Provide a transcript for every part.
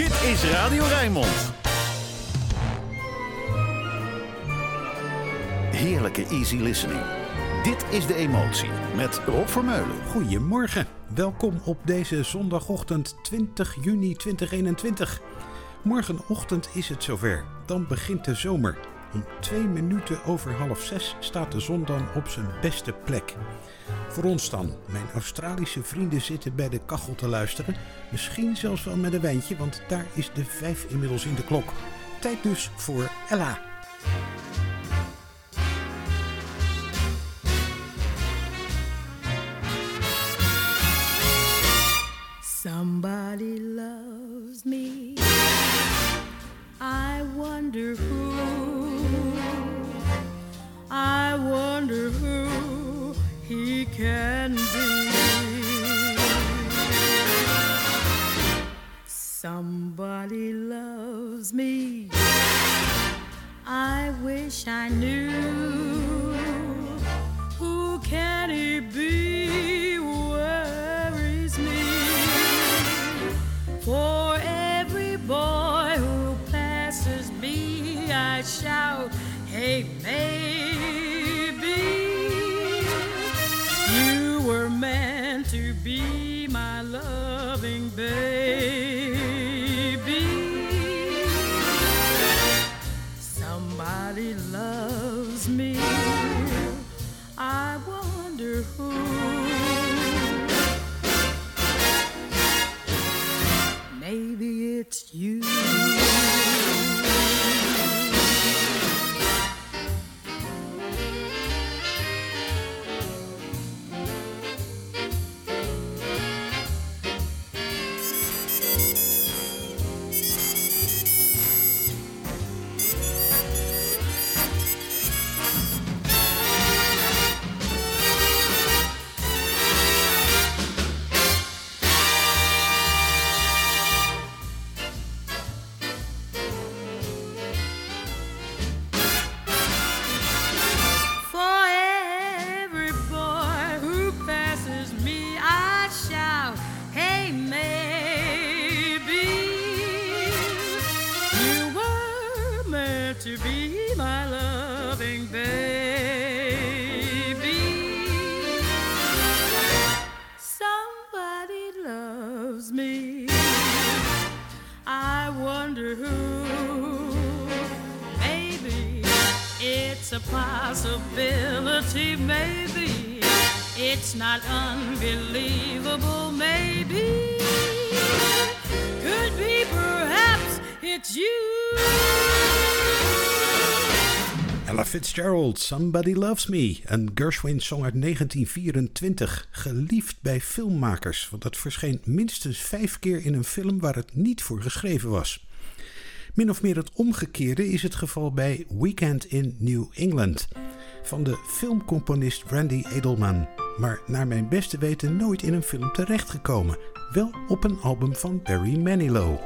Dit is Radio Rijnmond. Heerlijke easy listening. Dit is De Emotie met Rob Vermeulen. Goedemorgen. Welkom op deze zondagochtend 20 juni 2021. Morgenochtend is het zover. Dan begint de zomer. Om twee minuten over half zes staat de zon dan op zijn beste plek. Voor ons dan. Mijn Australische vrienden zitten bij de kachel te luisteren. Misschien zelfs wel met een wijntje, want daar is de vijf inmiddels in de klok. Tijd dus voor Ella. Somebody loves me. I wonder who. I wonder who he can be. Somebody loves me. I wish I knew. Who can he be? Worries me. For every boy who passes me, I shout, Hey, it's you. It's not unbelievable. Maybe could be perhaps it's you. Ella Fitzgerald, Somebody Loves Me. Een Gershwin-song uit 1924. Geliefd bij filmmakers, want dat verscheen minstens vijf keer in een film waar het niet voor geschreven was. Min of meer het omgekeerde is het geval bij Weekend in New England. Van de filmcomponist Randy Edelman. Maar naar mijn beste weten nooit in een film terechtgekomen. Wel op een album van Barry Manilow.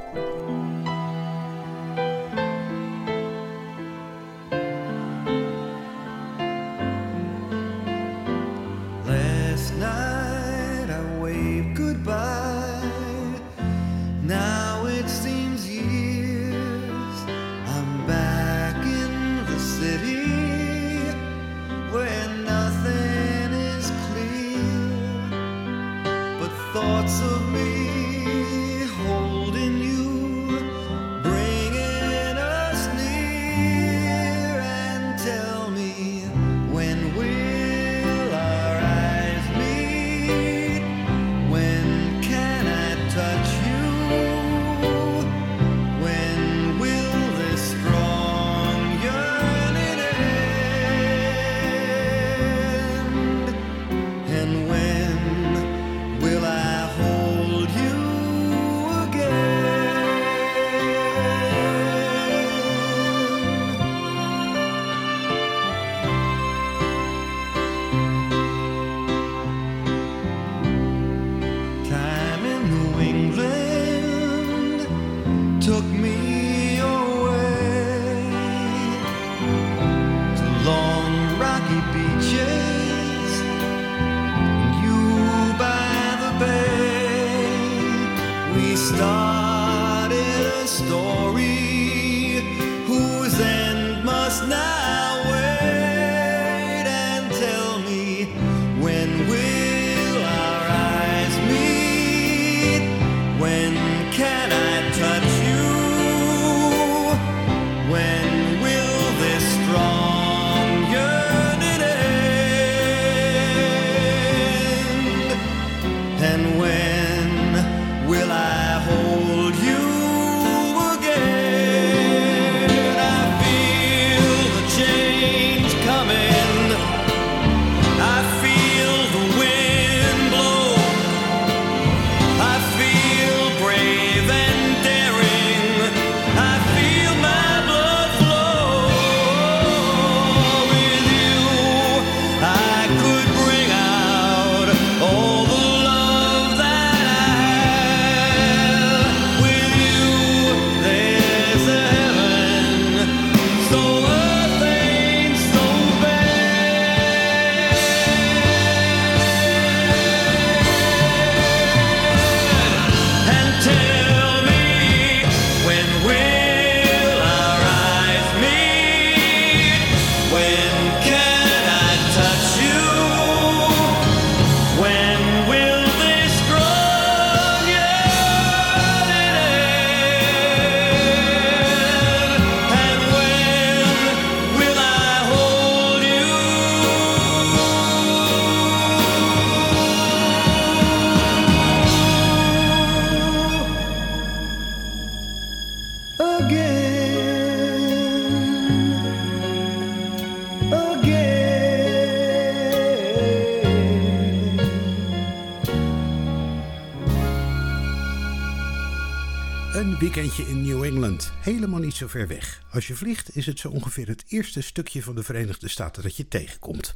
Niet zo ver weg. Als je vliegt is het zo ongeveer het eerste stukje van de Verenigde Staten dat je tegenkomt.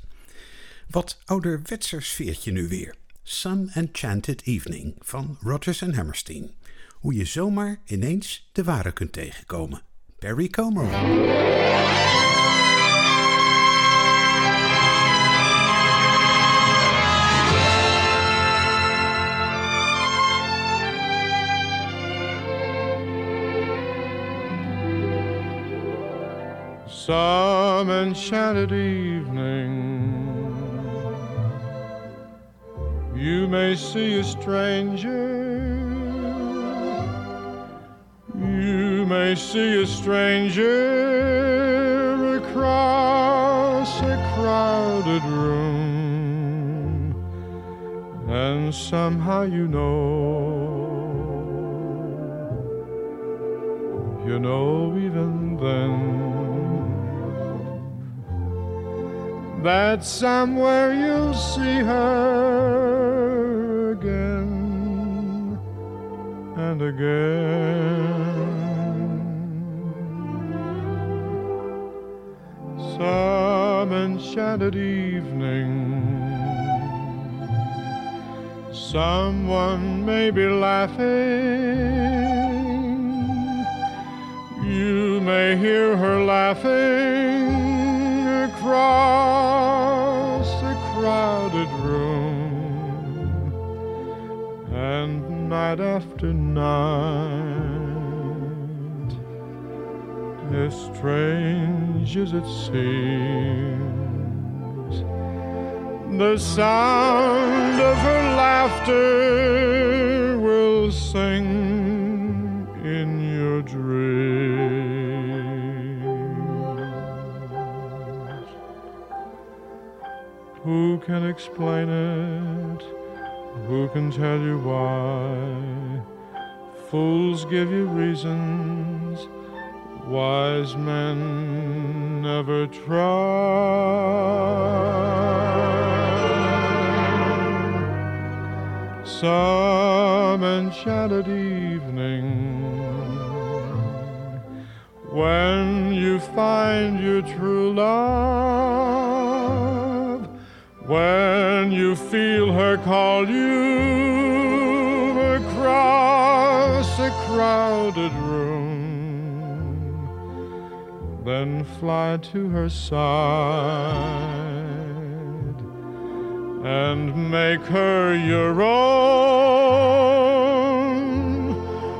Wat ouderwetser sfeertje nu weer. Sun Enchanted Evening van Rodgers en Hammerstein. Hoe je zomaar ineens de ware kunt tegenkomen. Perry Como. Some enchanted evening, you may see a stranger. You may see a stranger across a crowded room, and somehow you know. You know, even then, that somewhere you'll see her again and again. Some enchanted evening, someone may be laughing. You may hear her laughing across a crowded room, and night after night, as strange as it seems, the sound of her laughter will sing in your dreams. Who can explain it? Who can tell you why? Fools give you reasons, wise men never try. Some enchanted evening when you find your true love, when you feel her call you across a crowded room, then fly to her side and make her your own,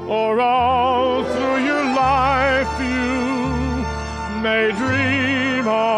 or all through your life you may dream all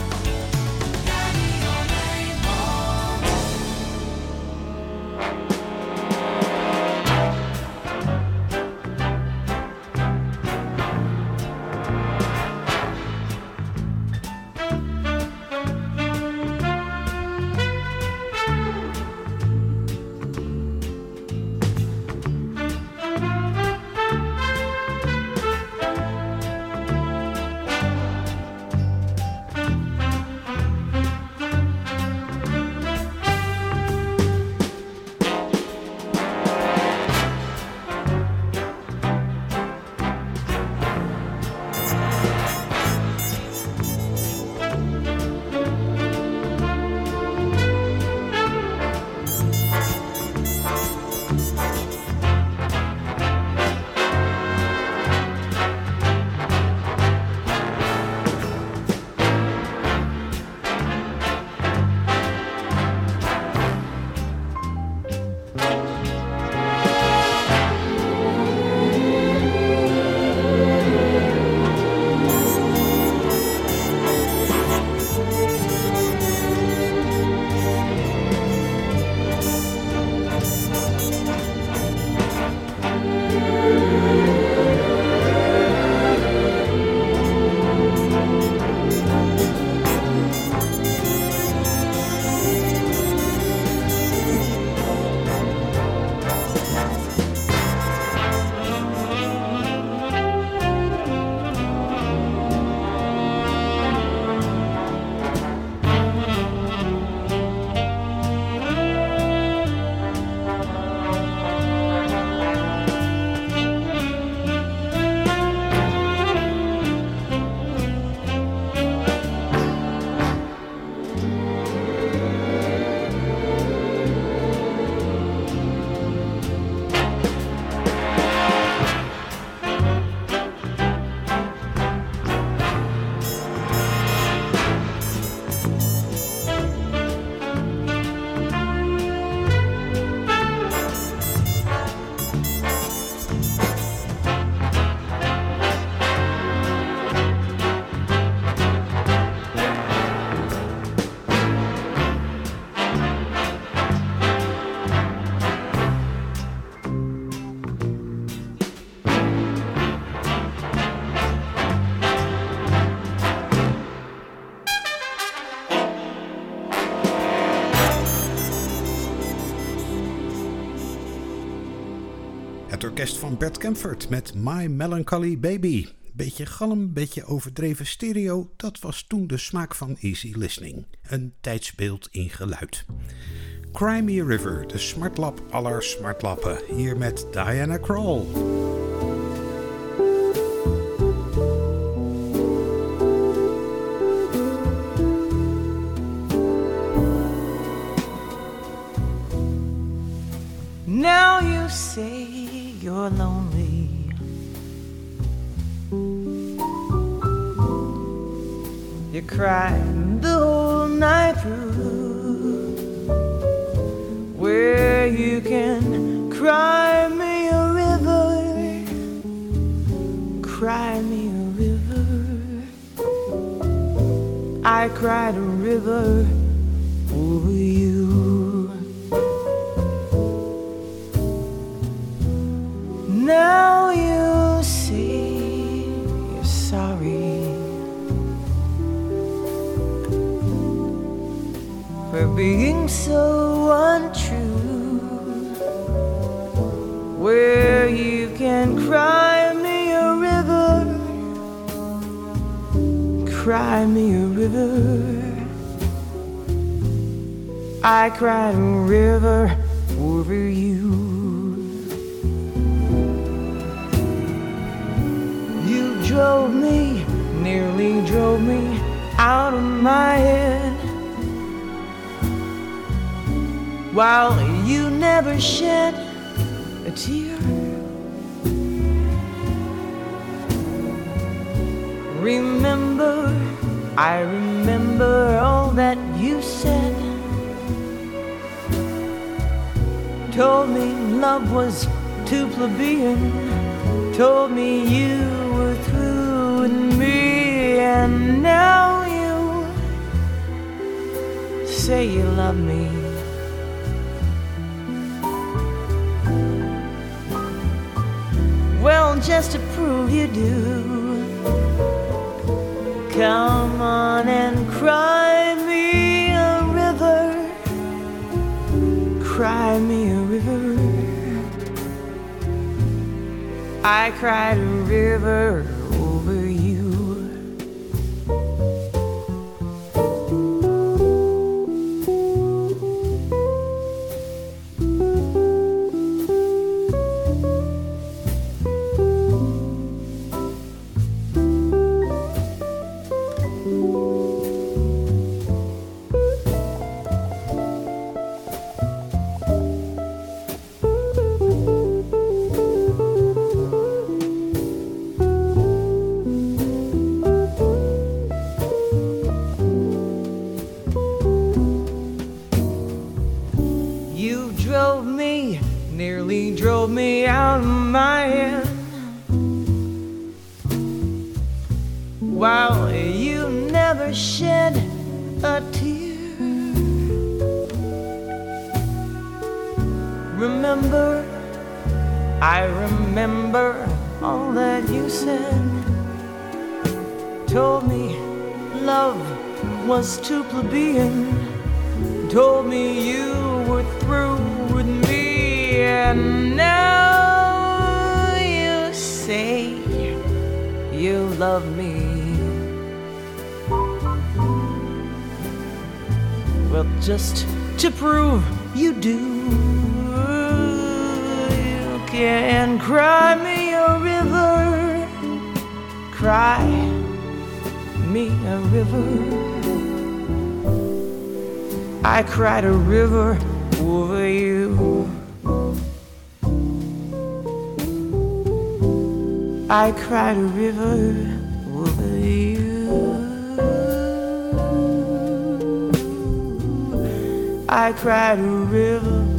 Orkest van Bert Kempfert met My Melancholy Baby. Beetje galm, beetje overdreven stereo, dat was toen de smaak van easy listening. Een tijdsbeeld in geluid. Cry Me a River, de smartlap aller smartlappen. Hier met Diana Krall. You the whole night through. Where you can cry me a river, cry me a river. I cried a river over you. Being so untrue. Where you can cry me a river, cry me a river. I cried a river over you. You drove me, nearly drove me out of my head. While you never shed a tear. Remember, I remember all that you said. Told me love was too plebeian. Told me you were through with me, and now you say you love me. Just to prove you do, come on and cry me a river. Cry me a river. I cried a river I cried a river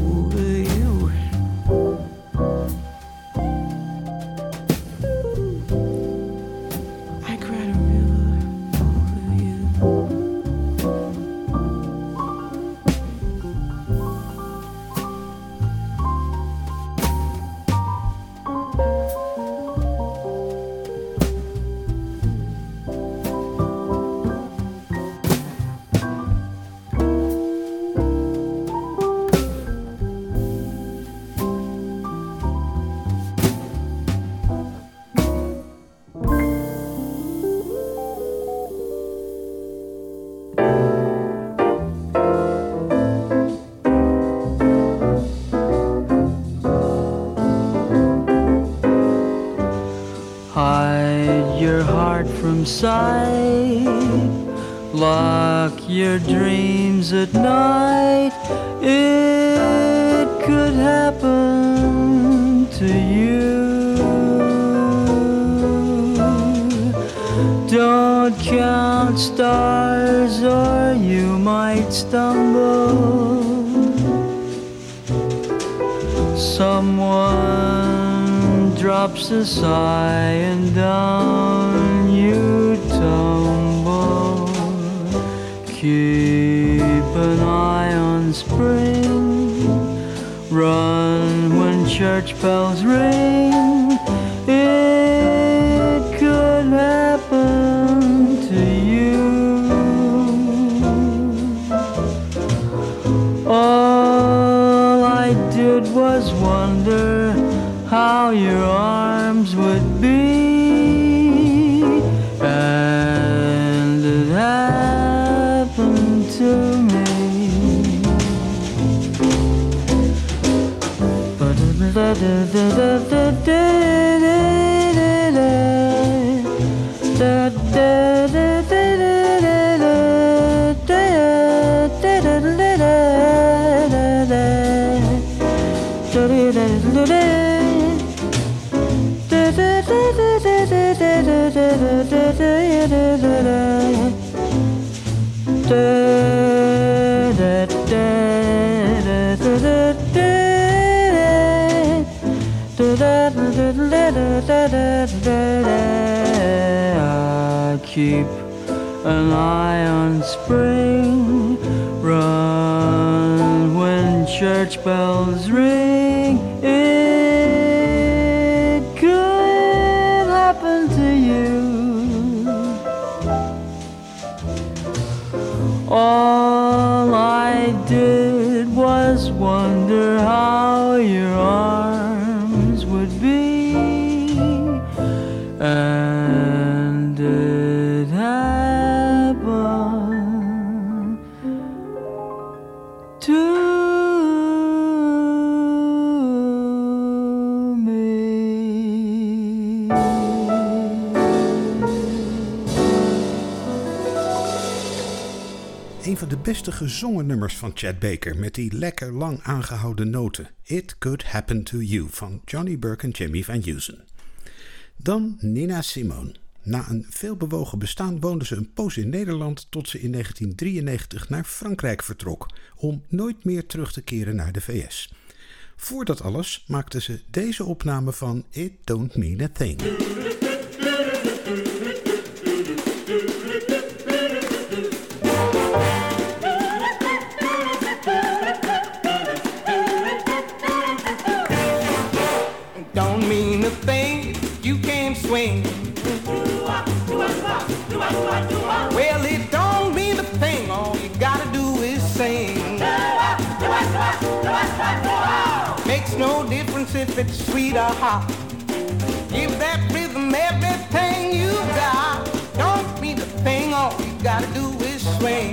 beste gezongen nummers van Chad Baker met die lekker lang aangehouden noten. It Could Happen to You van Johnny Burke en Jimmy Van Heusen. Dan Nina Simone. Na een veelbewogen bestaan woonde ze een poos in Nederland tot ze in 1993 naar Frankrijk vertrok om nooit meer terug te keren naar de VS. Voordat alles maakte ze deze opname van It Don't Mean a Thing. If it's sweet or hot. Give that rhythm everything you got. Don't be the thing, all you gotta do is swing.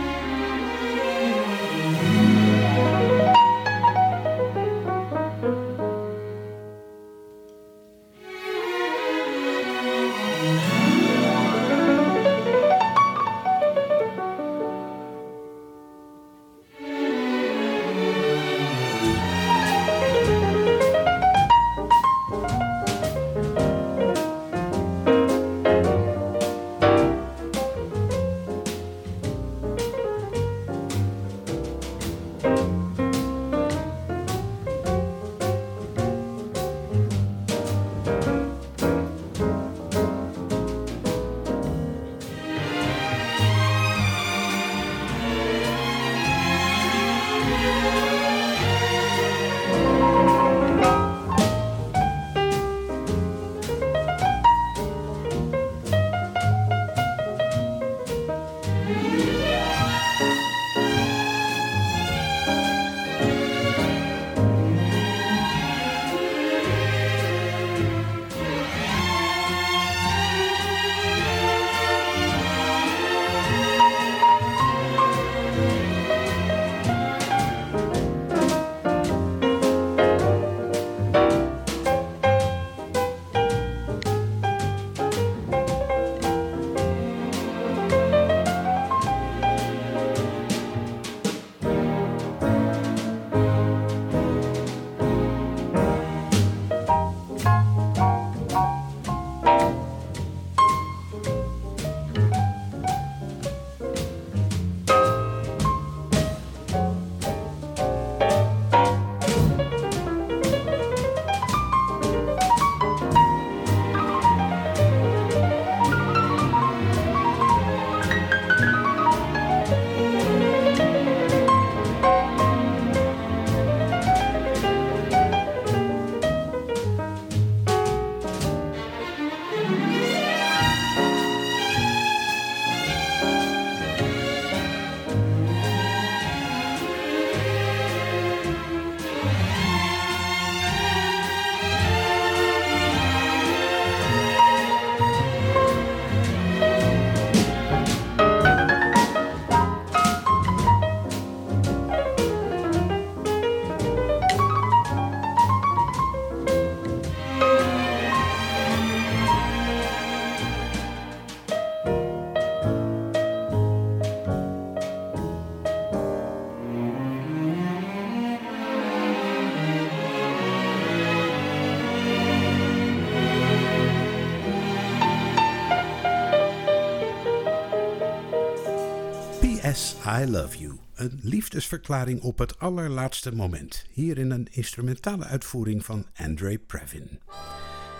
I Love You. Een liefdesverklaring op het allerlaatste moment. Hier in een instrumentale uitvoering van Andre Previn.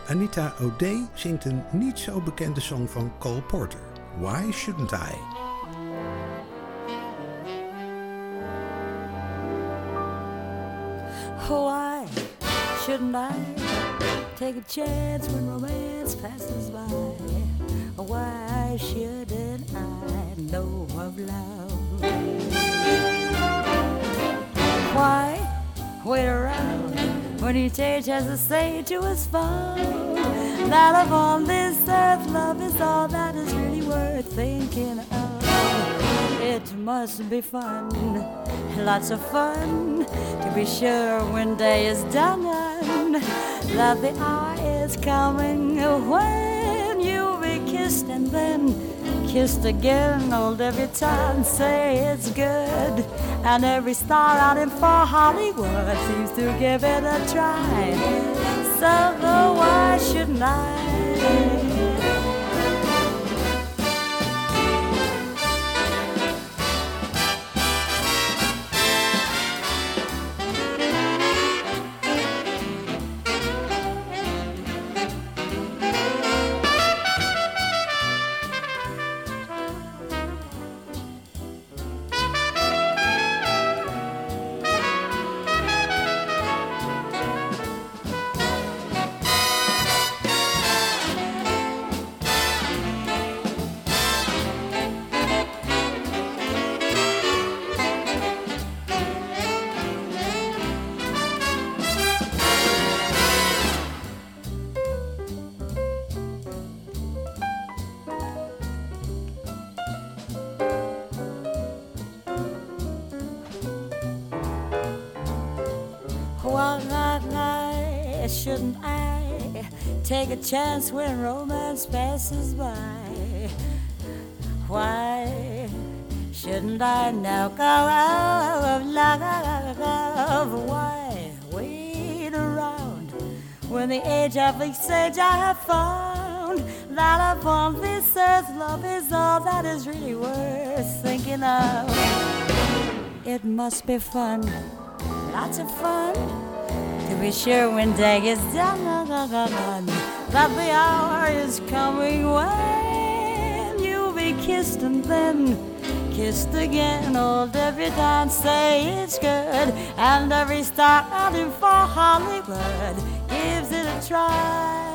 Anita O'Day zingt een niet zo bekende song van Cole Porter. Why Shouldn't I? Why shouldn't I take a chance when romance passes by? Why shouldn't I know of love? Why wait around when each age has to say to us fun that upon this earth love is all that is really worth thinking of? It must be fun, lots of fun to be sure when day is done that the hour is coming when you'll be kissed and then kissed again. old every time, say it's good, and every star out in for Hollywood seems to give it a try. So why shouldn't I? A chance when romance passes by? Why shouldn't I now go out of love? Why wait around when the age of sage I have found that upon this earth love is all that is really worth thinking of? It must be fun lots of fun to be sure when day is done that the hour is coming when you'll be kissed and then kissed again. Old every time say it's good, and every star out in for Hollywood gives it a try.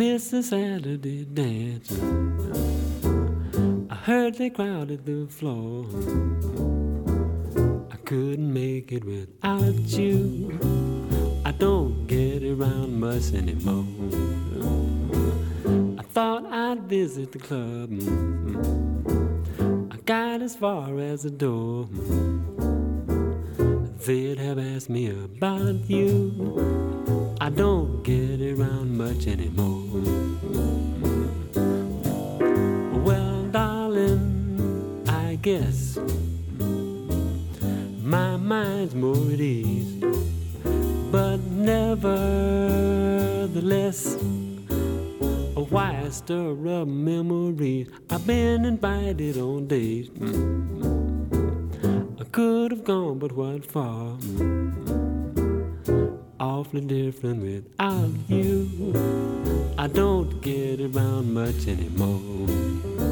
The Saturday dance. I heard they crowded the floor. I couldn't make it without you. I don't get around much anymore. I thought I'd visit the club. I got as far as the door. They'd have asked me about you. I don't get around much anymore. Well, darling, I guess my mind's more at ease, but nevertheless, why stir up memories? I've been invited on dates. I could have gone, but what for? Awfully different without you. I don't get around much anymore.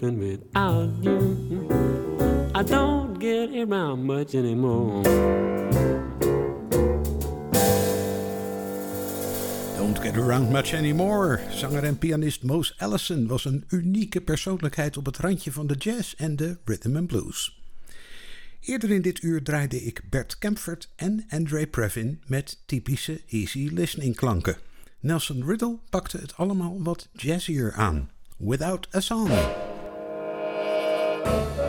Without you. I don't get around much anymore. Don't Get Around Much Anymore. Zanger en pianist Mose Allison was een unieke persoonlijkheid op het randje van de jazz en de rhythm and blues. Eerder in dit uur draaide ik Bert Kempfert en Andre Previn met typische easy listening klanken. Nelson Riddle pakte het allemaal wat jazzier aan. Without a Song. Dit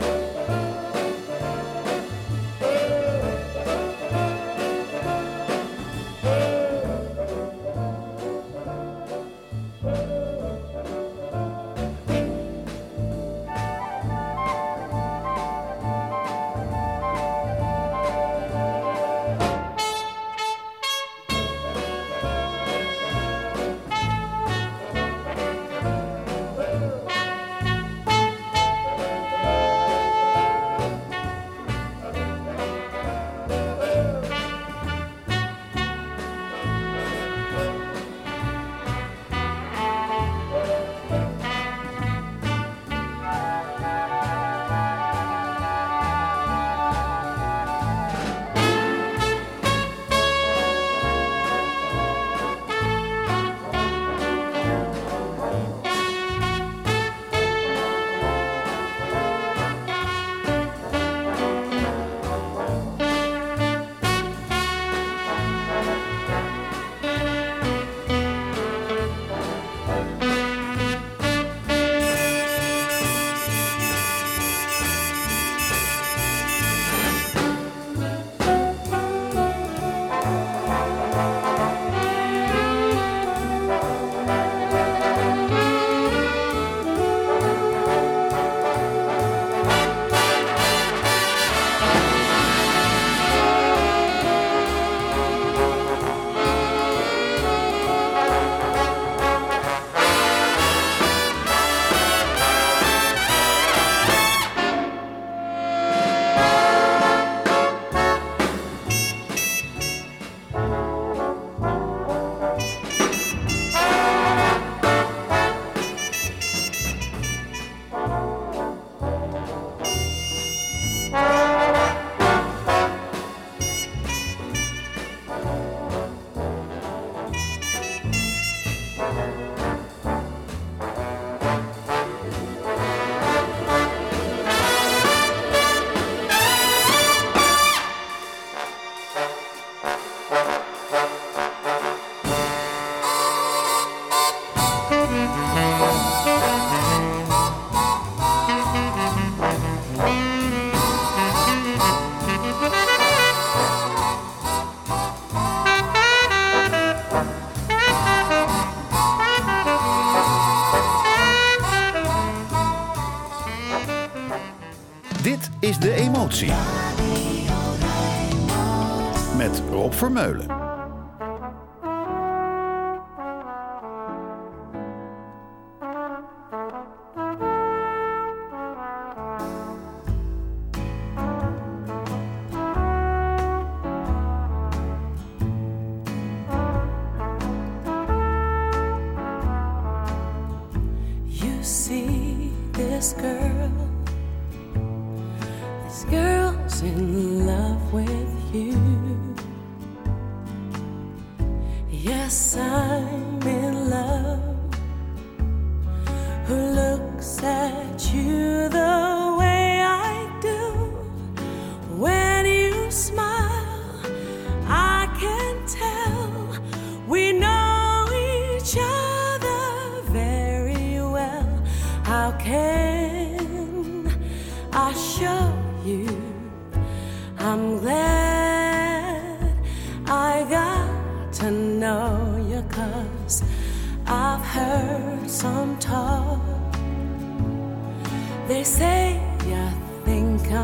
Vermeulen.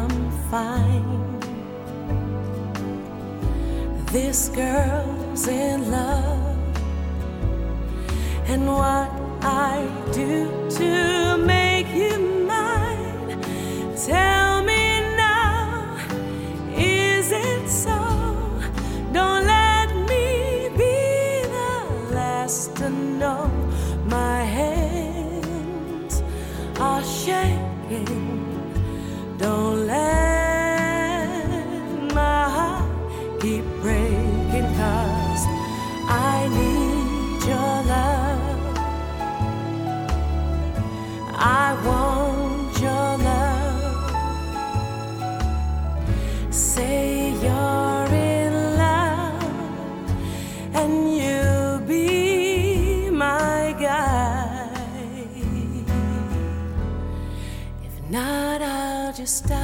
I'm fine. This girl's in love, and what I do to make you mine. Tell just die.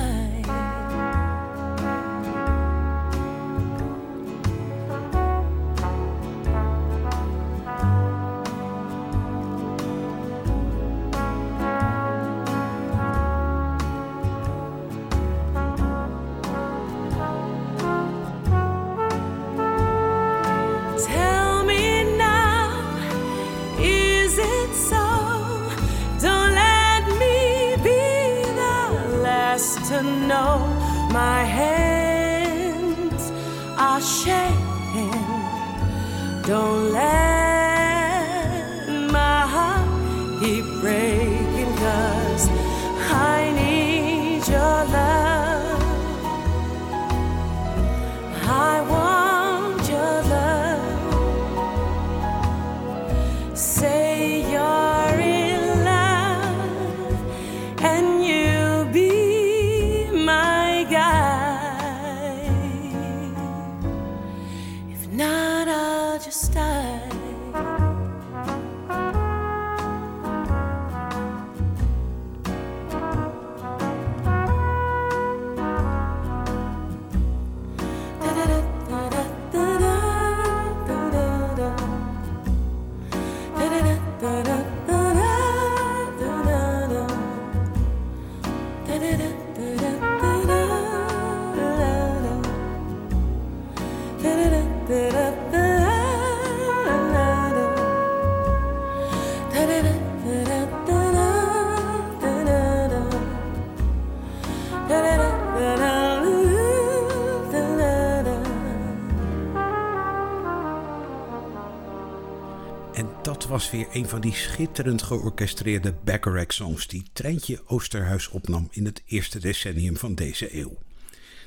Was weer een van die schitterend georchestreerde Bacharach-songs die Treintje Oosterhuis opnam in het eerste decennium van deze eeuw.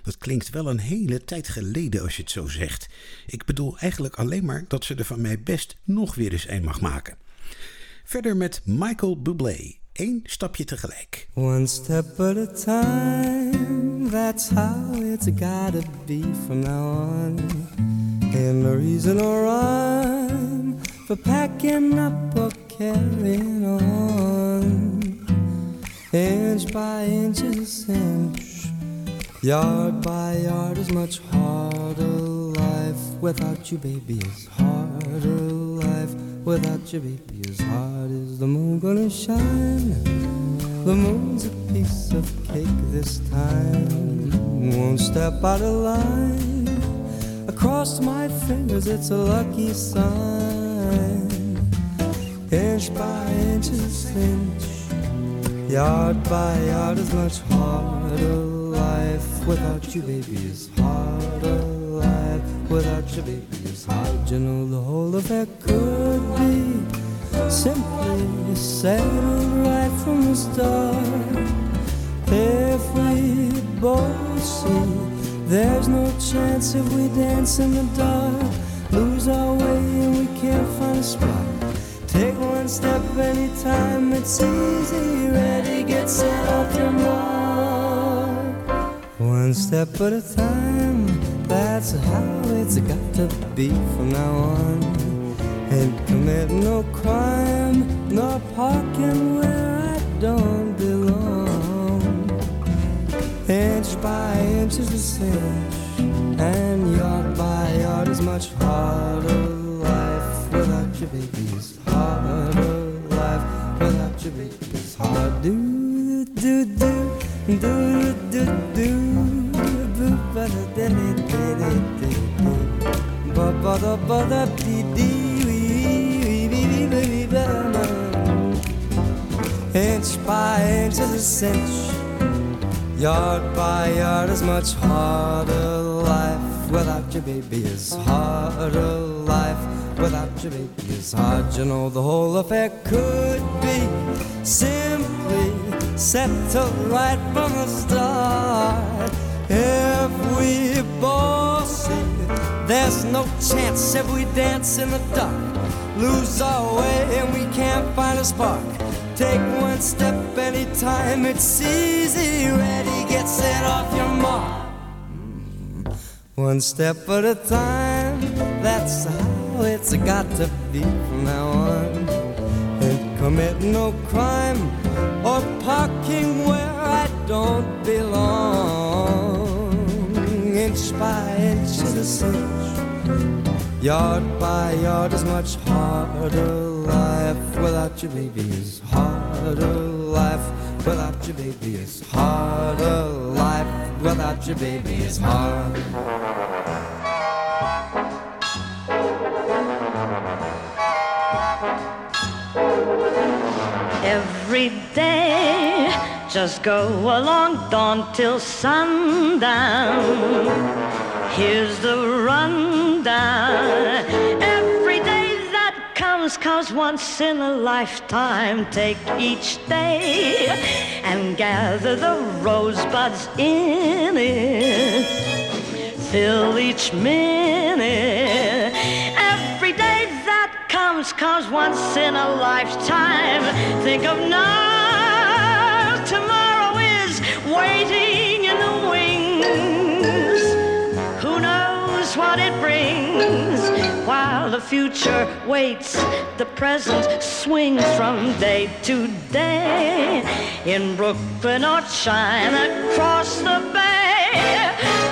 Dat klinkt wel een hele tijd geleden als je het zo zegt. Ik bedoel eigenlijk alleen maar dat ze er van mij best nog weer eens een mag maken. Verder met Michael Bublé. Eén stapje tegelijk. One step at a time, that's how it's gotta be from now on. And no reason or for packing up or carrying on. Inch by inch is inch, yard by yard is much harder. Life without you, baby, is harder. Life without you, baby, is hard. Is the moon gonna shine? The moon's a piece of cake this time. Won't step out of line. Across my fingers, it's a lucky sign. Inch by inch is inch, yard by yard is much harder. Life without you, baby, is harder. Life without you, baby, is hard. You know the whole affair could be simply settled right from the start. If we both see there's no chance if we dance in the dark, lose our way and we can't find a spot. Take one step anytime, it's easy, ready, get set off your mark. One step at a time, that's how it's got to be from now on. Ain't commit no crime, nor parking where I don't belong. Inch by inch is a cinch, and yard by yard is much harder. Life without you, baby, is hard. Do do do do do do do. Ba. Ba ba da ba da dee wee wee wee wee wee wee ba da. Inch by inch is a cinch. Yard by yard is much harder. Life without you, baby, is harder. Life without you, baby, is hard. You know the whole affair could be simply settled right from the start. If we both say there's no chance if we dance in the dark, lose our way and we can't find a spark. Take one step anytime, it's easy. Ready, get set off your mark. Mm-hmm. One step at a time, that's how it's got to be from now on. And commit no crime or parking where I don't belong. Inch by inch is a cinch, yard by yard is much harder. Life without you, baby, is harder. Life without you, baby, is harder. Life without you, baby, is hard. Every day, just go along dawn till sundown. Here's the rundown. Every day that comes, comes once in a lifetime. Take each day and gather the rosebuds in it. Fill each minute. Comes, comes once in a lifetime. Think of now, tomorrow is waiting in the wings. Who knows what it brings? While the future waits, the present swings from day to day. In Brooklyn or China, across the bay.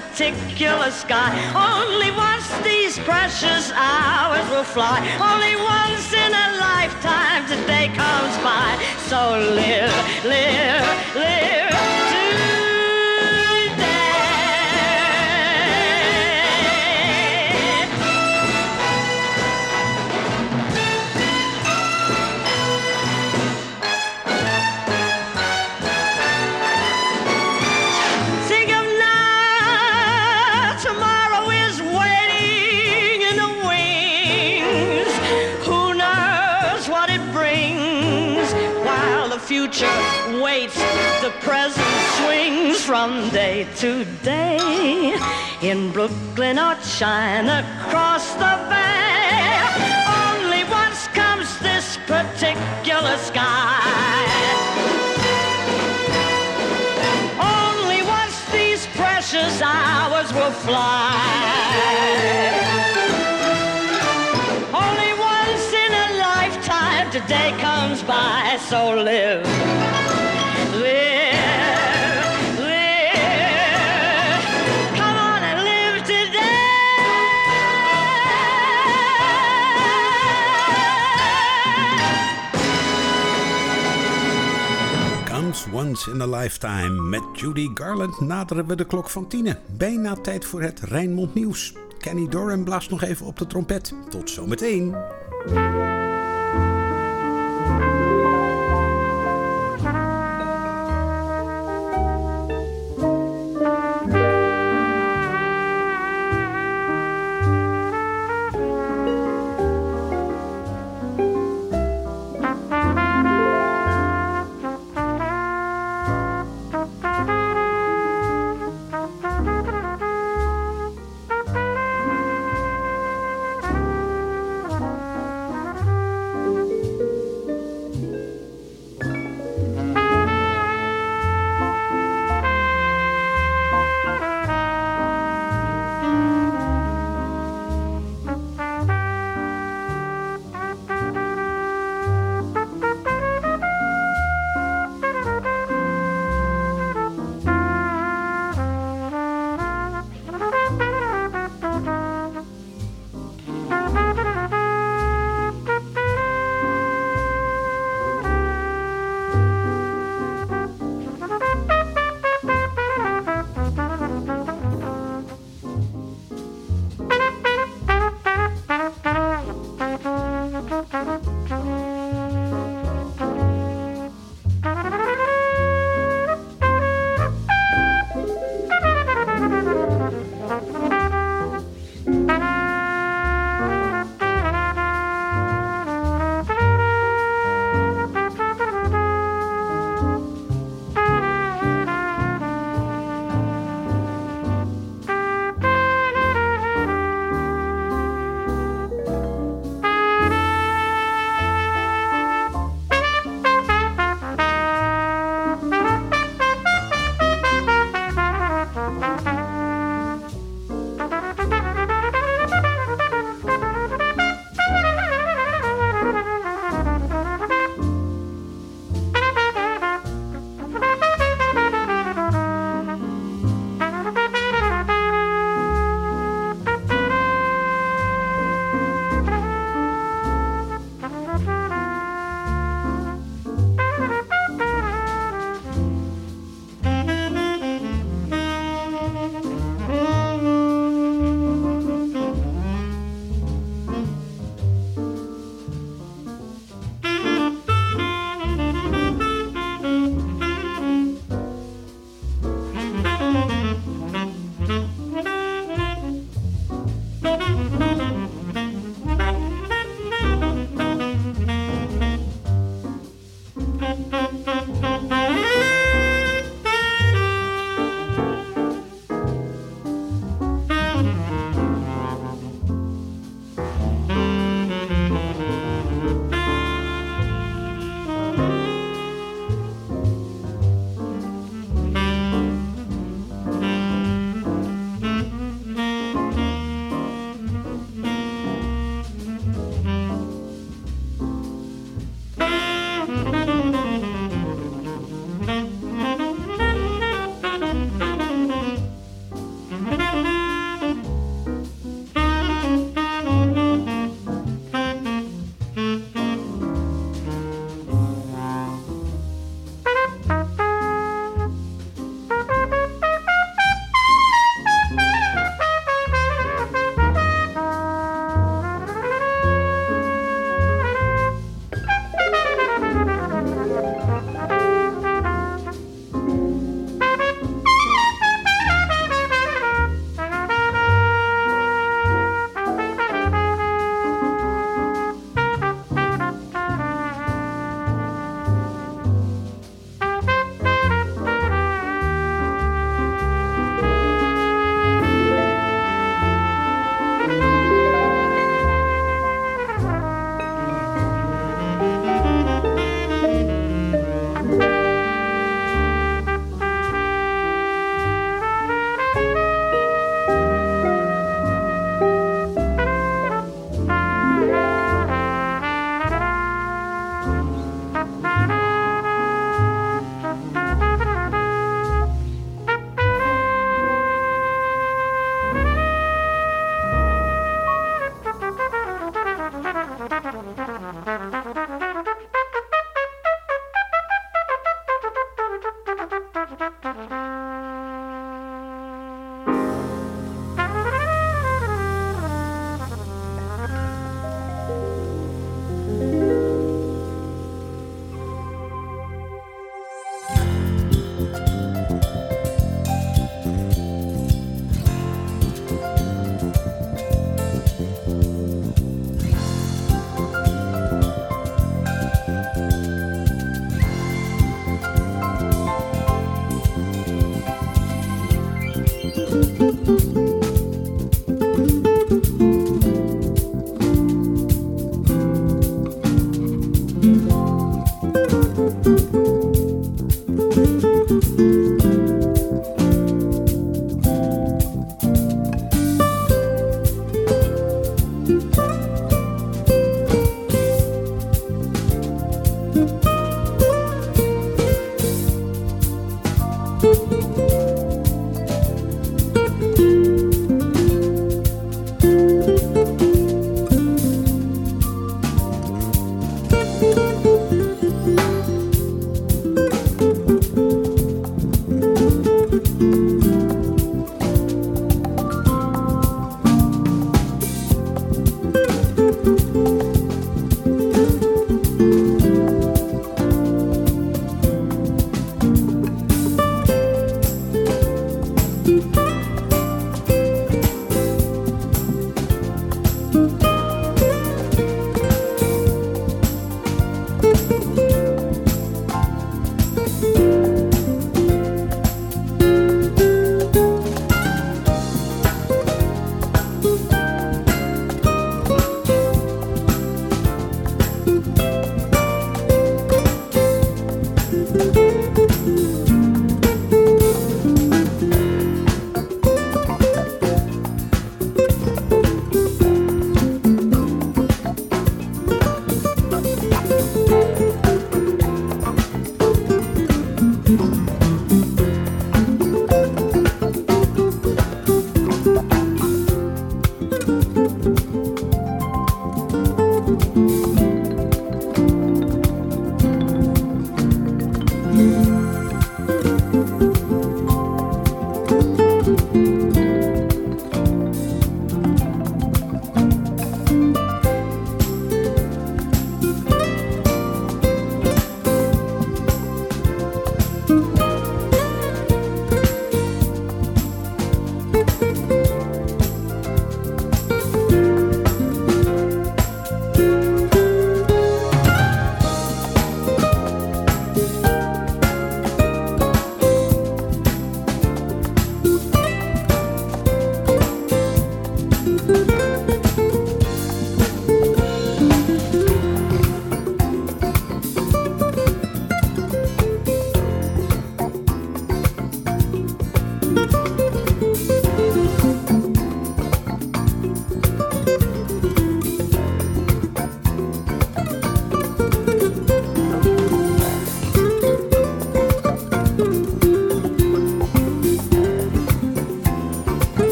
Particular sky. Only once these precious hours will fly. Only once in a lifetime today comes by. So live, live, live from day to day. In Brooklyn or China, across the bay. Only once comes this particular sky. Only once these precious hours will fly. Only once in a lifetime today comes by, so live. Live, Once in a Lifetime. Met Judy Garland naderen we de klok van tienen. Bijna tijd voor het Rijnmond Nieuws. Kenny Dorham blaast nog even op de trompet. Tot zometeen.